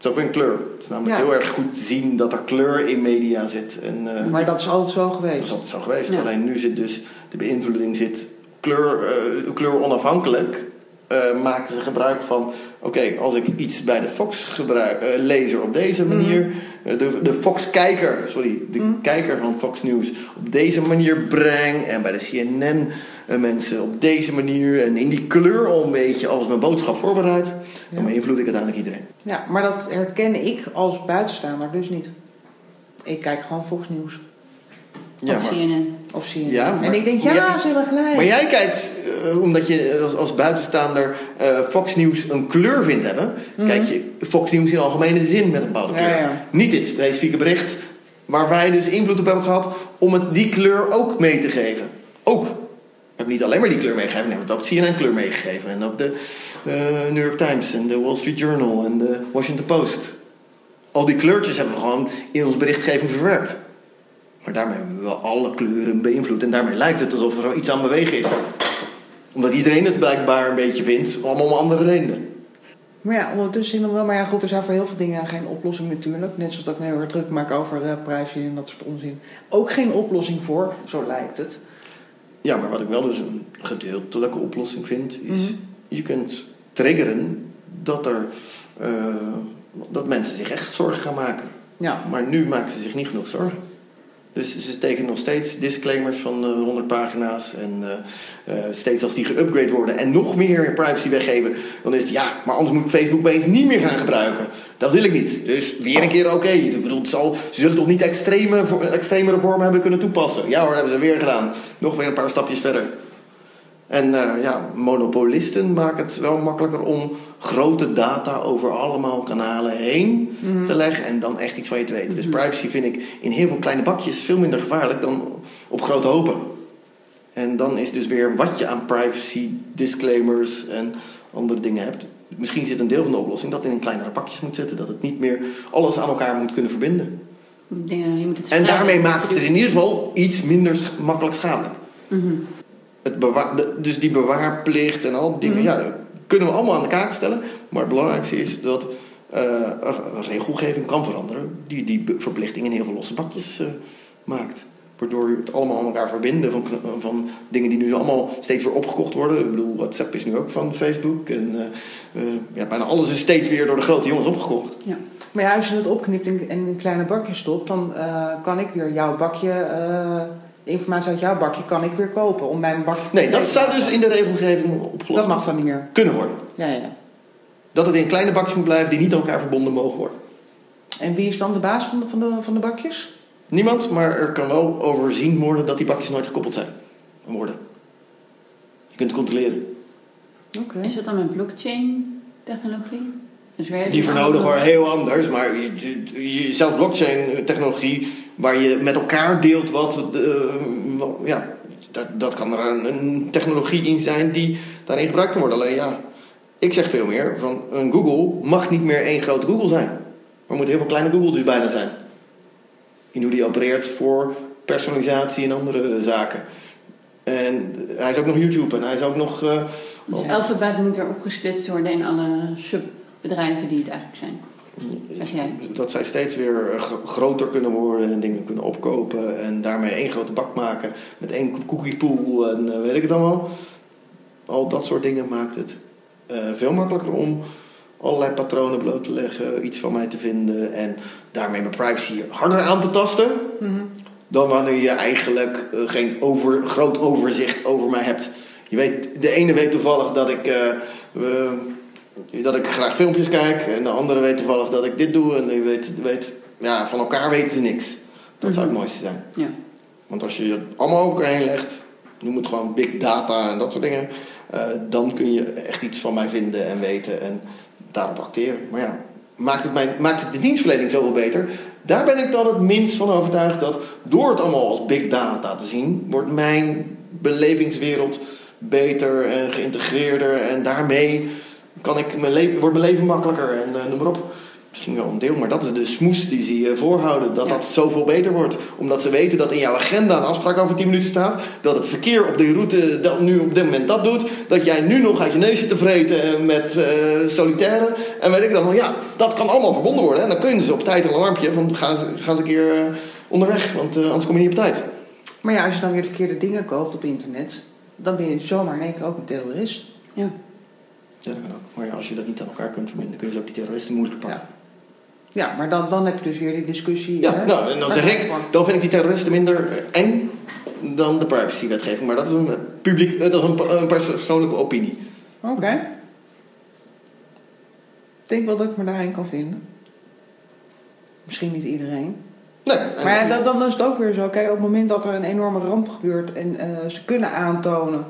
Het is ook weer een kleur. Het is namelijk Ja. heel erg goed te zien dat er kleur in media zit. En, eh, Maar dat is altijd zo Dat geweest. is altijd zo geweest. Ja. Alleen nu zit dus de beïnvloeding zit kleur, eh, kleur onafhankelijk. eh maken ze gebruik van. Oké, als ik iets bij de Fox gebruik, eh, lezer op deze manier. eh, de, de Fox-kijker, sorry, de Mhm. kijker van Fox News op deze manier breng. En bij de CNN eh, mensen op deze manier. En in die kleur al een beetje als mijn boodschap voorbereid. Dan beïnvloed ik uiteindelijk iedereen. Ja, maar dat herken ik als buitenstaander dus niet. Ik kijk gewoon Fox News. Ja, of maar- CNN? Of CNN. Ja, maar- en ik denk, ja, jij- ze hebben gelijk. Maar jij kijkt, eh, omdat je als, als buitenstaander eh, Fox News een kleur vindt hebben, kijk je Fox News in algemene zin met een bepaalde kleur. Mhm. Ja, ja. Niet dit specifieke bericht waar wij dus invloed op hebben gehad om het die kleur ook mee te geven. Ook. Hebben niet alleen maar die kleur meegegeven, we hebben ook CNN kleur meegegeven. En ook de eh, New York Times en de Wall Street Journal en de Washington Post. Al die kleurtjes hebben we gewoon in onze berichtgeving verwerkt. Maar daarmee hebben we wel alle kleuren beïnvloed. En daarmee lijkt het alsof er iets aan bewegen is. Omdat iedereen het blijkbaar een beetje vindt, allemaal om andere redenen. Maar ja, ondertussen zien we wel. Maar ja, goed, er zijn voor heel veel dingen geen oplossing natuurlijk. Net zoals dat ik me heel erg druk maak over eh, privacy en dat soort onzin. Ook geen oplossing voor, zo lijkt het. Ja, maar wat ik wel dus een gedeeltelijke oplossing vind, is Mhm. je kunt triggeren dat er eh, dat mensen zich echt zorgen gaan maken. Ja, Maar nu maken ze zich niet genoeg zorgen. Dus ze tekenen nog steeds disclaimers van eh, 100 pagina's. En eh, eh, steeds als die geüpgrade worden en nog meer privacy weggeven, dan is het ja, maar anders moet Facebook opeens niet meer gaan gebruiken. Dat wil ik niet. Dus weer een keer oké. Zal, ze zullen toch niet extreme, extremere vormen hebben kunnen toepassen. Ja hoor, dat hebben ze weer gedaan. Nog weer een paar stapjes verder. En eh, ja, monopolisten maken het wel makkelijker om grote data over allemaal kanalen heen te leggen en dan echt iets van je te weten. Dus privacy vind ik in heel veel kleine bakjes veel minder gevaarlijk dan op grote hopen. En dan is dus weer wat je aan privacy disclaimers en andere dingen hebt. Misschien zit een deel van de oplossing dat in kleinere pakjes moet zitten, dat het niet meer alles aan elkaar moet kunnen verbinden. Ik denk, je moet het En daarmee maakt het er in ieder geval iets minder makkelijk schadelijk. Mhm. Het bewaar, de- dus die bewaarplicht en al die dingen, ja, dat kunnen we allemaal aan de kaak stellen. Maar het belangrijkste is dat er regelgeving kan veranderen die die verplichting in heel veel losse bakjes eh, maakt. Waardoor je het allemaal aan elkaar verbinden van, van dingen die nu allemaal steeds weer opgekocht worden. Ik bedoel, WhatsApp is nu ook van Facebook. En eh, ja, bijna alles is steeds weer door de grote jongens opgekocht. Ja. maar ja, als je het opknipt en in kleine bakjes stopt, dan kan ik weer jouw bakje, de informatie uit jouw bakje, kan ik weer kopen om mijn bakje te Nee, dat zou dus in de regelgeving opgelost Dat mag dan niet meer. kunnen worden. Ja, ja, ja. Dat het in kleine bakjes moet blijven die niet aan elkaar verbonden mogen worden. En wie is dan de baas van de, van de, van de bakjes? Niemand, maar er kan wel overzien worden dat die bakjes nooit gekoppeld zijn. Worden. Je kunt het controleren. Oké. Is dat dan met blockchain? technologie? Dus Die voor nodig hoor, heel anders. Maar je, je, je- zelfs blockchain technologie, waar je met elkaar deelt wat. eh, ja, dat, dat kan er een, technologie in zijn die daarin gebruikt kan worden. Alleen ja, ik zeg veel meer van een Google mag niet meer één grote Google zijn. Er moeten heel veel kleine Googles bijna zijn. In hoe die opereert voor personalisatie en andere zaken. En hij is ook nog YouTube en hij is ook nog. eh, Dus Alphabet moet er opgesplitst worden in alle subbedrijven die het eigenlijk zijn. Jij. Dat zij steeds weer eh, gro- groter kunnen worden en dingen kunnen opkopen en daarmee één grote bak maken met één cookie pool en eh, weet ik het allemaal. Al dat soort dingen maakt het eh, veel makkelijker om allerlei patronen bloot te leggen, iets van mij te vinden en daarmee mijn privacy harder aan te tasten dan wanneer je eigenlijk geen over, groot overzicht over mij hebt. Je weet, de ene weet toevallig dat ik, dat ik graag filmpjes kijk en de andere weet toevallig dat ik dit doe en die weet, weet ja, van elkaar weten ze niks. Dat zou het mooiste zijn. Ja. Want als je het allemaal over elkaar heen legt, noem het gewoon big data en dat soort dingen, eh, dan kun je echt iets van mij vinden en weten en daarop acteren. Maar ja, maakt het, mijn, maakt het de dienstverlening zoveel beter? Daar ben ik dan het minst van overtuigd dat door het allemaal als big data te zien, wordt mijn belevingswereld beter en geïntegreerder en daarmee kan ik mijn leven, wordt mijn leven makkelijker en eh, noem maar op. Misschien wel een deel, maar dat is de smoes die ze je voorhouden. Dat Ja. dat zoveel beter wordt. Omdat ze weten dat in jouw agenda een afspraak over 10 minuten staat. Dat het verkeer op die route dat nu op dit moment dat doet. Dat jij nu nog uit je neus zit te vreten met eh solitaire. En weet ik dan, ja, dat kan allemaal verbonden worden. En dan kunnen ze op tijd een alarmpje van ga eens, ga eens een keer eh, onderweg. Want eh, anders kom je niet op tijd. Maar ja, als je dan weer de verkeerde dingen koopt op internet, dan ben je zomaar in één keer ook een terrorist. Ja. Ja, dat kan ook. Maar ja, als je dat niet aan elkaar kunt verbinden, kunnen ze ook die terroristen moeilijk pakken. Ja, maar dan, dan heb je dus weer die discussie. Ja, hè? nou, en dan zeg ik, dan vind ik die terroristen minder eng dan de privacywetgeving. Maar dat is een, eh, publiek, eh, dat is een, een persoonlijke opinie. Oké. Ik denk wel dat ik me daarin kan vinden. Misschien niet iedereen. Nee, Maar ja, dan, dan is het ook weer zo. Kijk, op het moment dat er een enorme ramp gebeurt en eh, ze kunnen aantonen.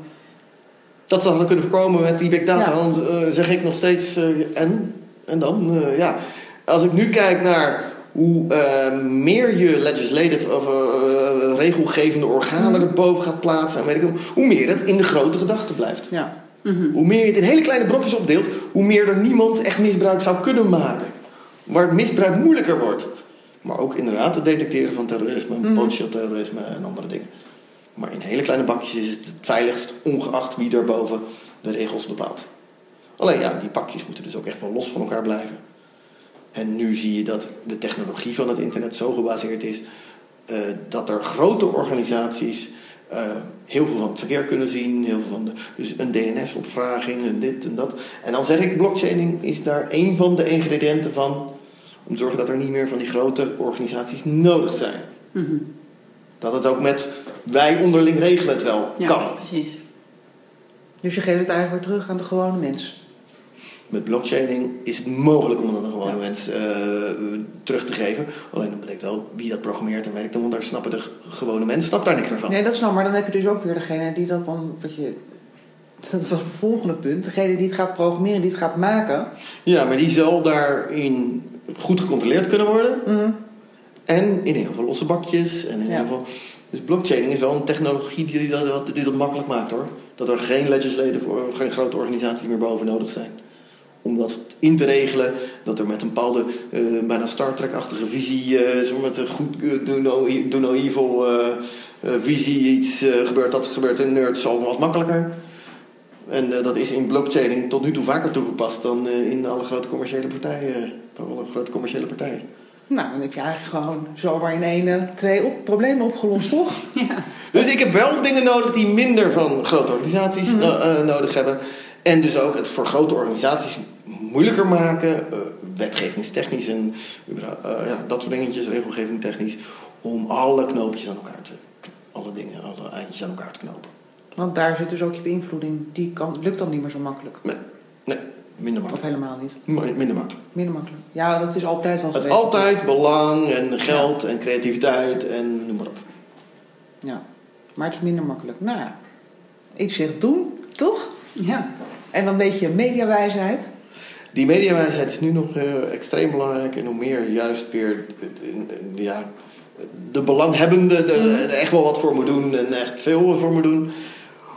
Dat hadden kunnen voorkomen met die big data. Ja. Dan eh, zeg ik nog steeds, eh, en? En dan, eh, ja. Als ik nu kijk naar hoe meer je legislative of regelgevende organen erboven gaat plaatsen, en weet ik wel, hoe meer het in de grote gedachte blijft. Ja. Mhm. Hoe meer je het in hele kleine brokjes opdeelt, hoe meer er niemand echt misbruik zou kunnen maken. Waar het misbruik moeilijker wordt. Maar ook inderdaad het detecteren van terrorisme, potentieel terrorisme en andere dingen. Maar in hele kleine bakjes is het het veiligst, ongeacht wie er boven de regels bepaalt. Alleen ja, die pakjes moeten dus ook echt wel los van elkaar blijven. En nu zie je dat de technologie van het internet zo gebaseerd is eh, dat er grote organisaties eh, heel veel van het verkeer kunnen zien, heel veel van de, dus een DNS-opvraging en dit en dat. En dan zeg ik, blockchaining is daar een van de ingrediënten van om te zorgen dat er niet meer van die grote organisaties nodig zijn. Mhm. Dat het ook met wij onderling regelen het wel Ja, kan. precies. Dus je geeft het eigenlijk weer terug aan de gewone mens. Met blockchaining is het mogelijk om dat aan de gewone Ja. mens eh, terug te geven. Alleen dan betekent wel wie dat programmeert en dan, want daar snappen de gewone mens snapt daar niks meer van. Nee, dat is nou, maar dan heb je dus ook weer degene die dat dan, wat je, dat was het volgende punt, degene die het gaat programmeren, die het gaat maken. Ja, maar die zal daarin goed gecontroleerd kunnen worden. Mhm. En in heel veel losse bakjes. En in Ja. heel veel... Dus blockchaining is wel een technologie die dat, die dat makkelijk maakt hoor. Dat er geen legislative, of geen grote organisaties meer boven nodig zijn. Om dat in te regelen, dat er met een bepaalde, eh, bijna Star Trek-achtige visie, zo met een goed eh, do, no, do no evil visie iets gebeurt. Dat gebeurt in nerds al wat makkelijker. En dat is in blockchaining tot nu toe vaker toegepast dan in alle grote commerciële partijen. Alle grote commerciële partijen. Nou, dan heb je eigenlijk gewoon zomaar in één, eh, twee op, problemen opgelost, toch? Ja. Dus ik heb wel dingen nodig die minder van grote organisaties Mhm. eh, eh, nodig hebben. En dus ook het voor grote organisaties moeilijker maken, eh, wetgevingstechnisch en eh, ja, dat soort dingetjes, regelgeving technisch, om alle knoopjes aan elkaar te, alle dingen, alle eindjes aan elkaar te knopen. Want daar zit dus ook je beïnvloeding. Die kan, lukt dan niet meer zo makkelijk. Nee, nee minder Of makkelijk. helemaal niet. Minder makkelijk. Minder makkelijk. Ja, dat is altijd wel Het altijd belang en geld en creativiteit en noem maar op. Ja, maar het is minder makkelijk. Nou ja, ik zeg doen, toch? Ja. En dan een beetje mediawijsheid. Die mediawijsheid is nu nog eh, extreem belangrijk. En hoe meer juist weer eh, ja, de belanghebbende er Mhm. er echt wel wat voor moet doen en echt veel voor moet doen.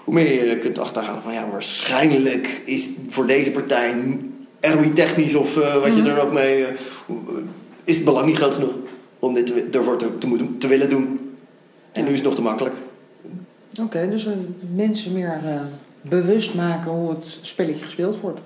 Hoe meer je kunt achterhalen van ja, waarschijnlijk is voor deze partij ROI-technisch of eh, wat je Mhm. er ook mee. eh, is het belang niet groot genoeg om dit te, ervoor te, te, moeten, te willen doen. En Ja. nu is het nog te makkelijk. Oké, dus eh, mensen meer bewust maken hoe het spelletje gespeeld wordt.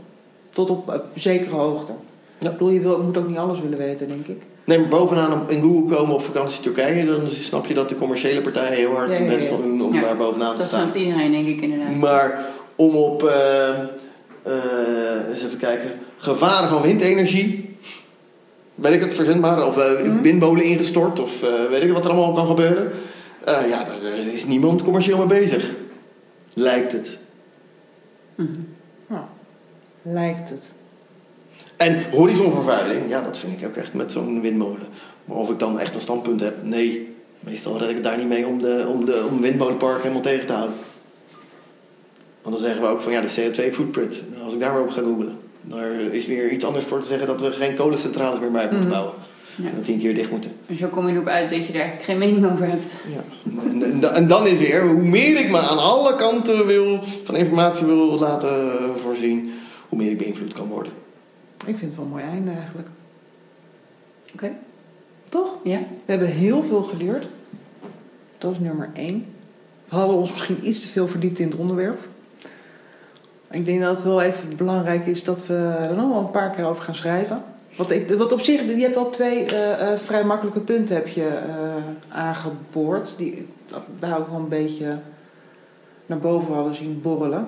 Tot op zekere hoogte. Ja. Ik bedoel, je wil, moet ook niet alles willen weten, denk ik. Nee, maar bovenaan op- in Google komen op vakantie Turkije, dan snap je dat de commerciële partijen heel hard Ja, ja, ja. best van om Ja, daar bovenaan te Dat staan. snapt iedereen, denk ik, inderdaad. Maar om op, eh, eh, eens even kijken, gevaren van windenergie, weet ik het verzendbaar, of eh, Mhm. windmolen ingestort, of eh, weet ik wat er allemaal kan gebeuren. Eh, ja, daar, is niemand commercieel mee bezig. Lijkt het. Mhm. Nou, lijkt het. En horizonvervuiling, ja, dat vind ik ook echt met zo'n windmolen. Maar of ik dan echt een standpunt heb, nee. Meestal red ik het daar niet mee om de, om de om windmolenpark helemaal tegen te houden. Want dan zeggen we ook van ja, de CO2-footprint. Als ik daar weer op ga googlen, daar is weer iets anders voor te zeggen dat we geen kolencentrales meer bij moeten Mhm. bouwen. Ja. En dat die een keer dicht moeten. En zo kom je erop uit dat je daar geen mening over hebt. Ja. En, en, en dan is weer, hoe meer ik me aan alle kanten wil, van informatie wil laten voorzien, hoe meer ik beïnvloed kan worden. Ik vind het wel een mooi einde eigenlijk. Oké. Toch? Ja? We hebben heel veel geleerd. Dat is nummer één. We hadden ons misschien iets te veel verdiept in het onderwerp. Ik denk dat het wel even belangrijk is dat we er nog wel een paar keer over gaan schrijven. Want, ik, wat op zich, je hebt wel twee eh, eh, vrij makkelijke punten heb je, eh, aangeboord. Die wij ook wel een beetje naar boven hadden zien borrelen.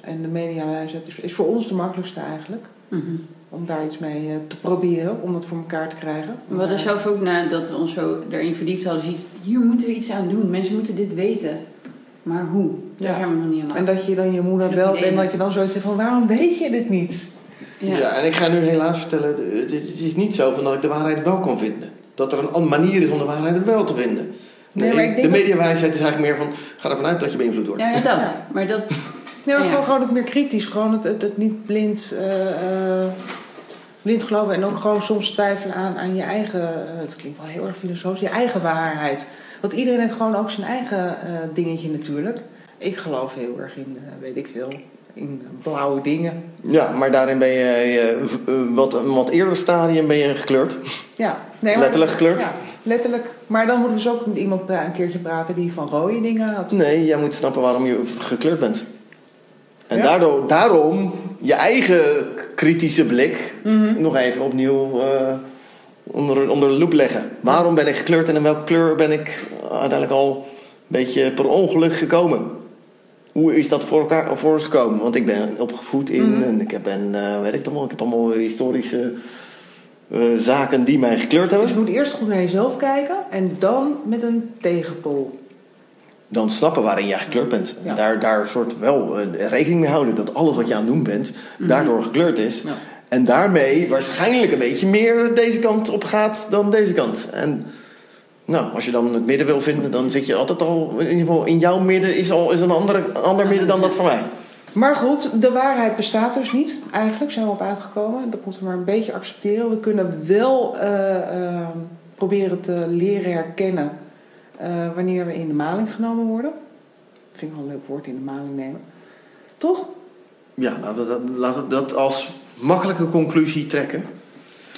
En de is, is voor ons de makkelijkste eigenlijk. Mhm. Om daar iets mee eh, te proberen, om dat voor elkaar te krijgen. We hadden zelf ook nadat we ons zo daarin verdiept hadden, zoiets, hier moeten we iets aan doen. Mensen moeten dit weten. Maar hoe? Daar Ja. zijn we nog niet aan. En dat je dan je moeder belt en dat je dan zoiets zegt van waarom weet je dit niet? Ja. en ik ga nu helaas vertellen, het is, het is niet zo van dat ik de waarheid wel kan vinden. Dat er een andere manier is om de waarheid wel te vinden. Nee, Nee, maar ik denk de mediawijsheid is eigenlijk meer van, ga ervan uit dat je beïnvloed wordt. Ja, ja, dat. Ja. Maar dat... Nee, maar Ja. gewoon, gewoon het meer kritisch. Gewoon het, het, het niet blind, eh, eh, blind geloven. En ook gewoon soms twijfelen aan, aan je eigen... eh, het klinkt wel heel erg filosofisch. Je eigen waarheid. Want iedereen heeft gewoon ook zijn eigen eh, dingetje natuurlijk. Ik geloof heel erg in, eh, weet ik veel, in blauwe dingen. Ja, maar daarin ben je eh, eh, wat, een wat eerder stadium ben je gekleurd. Ja, nee, maar- Letterlijk gekleurd? Ja, letterlijk. Maar dan moeten we dus ook met iemand een keertje praten die van rode dingen had. Nee, jij moet snappen waarom je gekleurd bent. En Ja? daardoor, daarom je eigen kritische blik Mhm. nog even opnieuw eh, onder, onder de loep leggen. Waarom ben ik gekleurd en in welke kleur ben ik uiteindelijk al een beetje per ongeluk gekomen? Hoe is dat voor elkaar voor ons gekomen? Want ik ben opgevoed in Mhm. en ik heb, ben, eh, weet ik toch wel, ik heb allemaal historische eh, zaken die mij gekleurd hebben. Dus je moet eerst goed naar jezelf kijken en dan met een tegenpool. Dan snappen waarin jij gekleurd bent. En Ja. daar, daar soort wel eh, rekening mee houden dat alles wat je aan het doen bent, daardoor gekleurd is. Ja. En daarmee waarschijnlijk een beetje meer deze kant op gaat dan deze kant. En nou, als je dan het midden wil vinden, dan zit je altijd al, in ieder geval in jouw midden is al is een andere, ander midden dan dat van mij. Maar goed, de waarheid bestaat dus niet. Eigenlijk zijn we op uitgekomen. Dat moeten we maar een beetje accepteren. We kunnen wel eh, eh, proberen te leren herkennen eh, wanneer we in de maling genomen worden. vind ik wel een leuk woord, in de maling nemen. Toch? Ja, laten we dat, laten we dat als makkelijke conclusie trekken.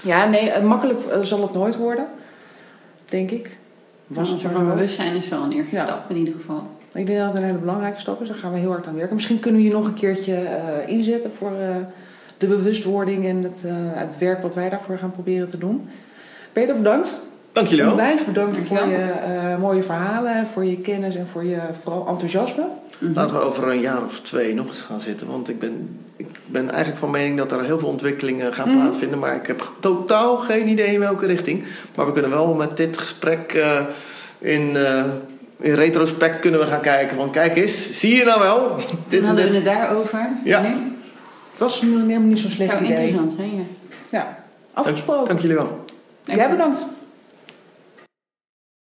Ja, nee, eh, makkelijk eh, zal het nooit worden. Denk ik. Was een het soort van bewustzijn is wel een eerste Ja. stap in ieder geval. Ik denk dat het een hele belangrijke stap is. Daar gaan we heel hard aan werken. Misschien kunnen we je nog een keertje eh, inzetten voor eh, de bewustwording en het, eh, het werk wat wij daarvoor gaan proberen te doen. Peter, bedankt. Dank jullie wel. Onwijs bedankt Dankjewel. voor je eh, mooie verhalen, voor je kennis en voor je vooral enthousiasme. Laten we over een jaar of twee nog eens gaan zitten. Want ik ben, ik ben eigenlijk van mening dat er heel veel ontwikkelingen gaan Mhm. plaatsvinden. Maar ik heb totaal geen idee in welke richting. Maar we kunnen wel met dit gesprek eh, in, eh, in retrospect kunnen we gaan kijken. Van kijk eens, zie je nou wel? Dit hadden we het daarover. Ja. Nu? Het was helemaal niet zo'n Het slecht zou idee. interessant zijn, ja. Ja, afgesproken. Dank jullie wel. Jij bedankt.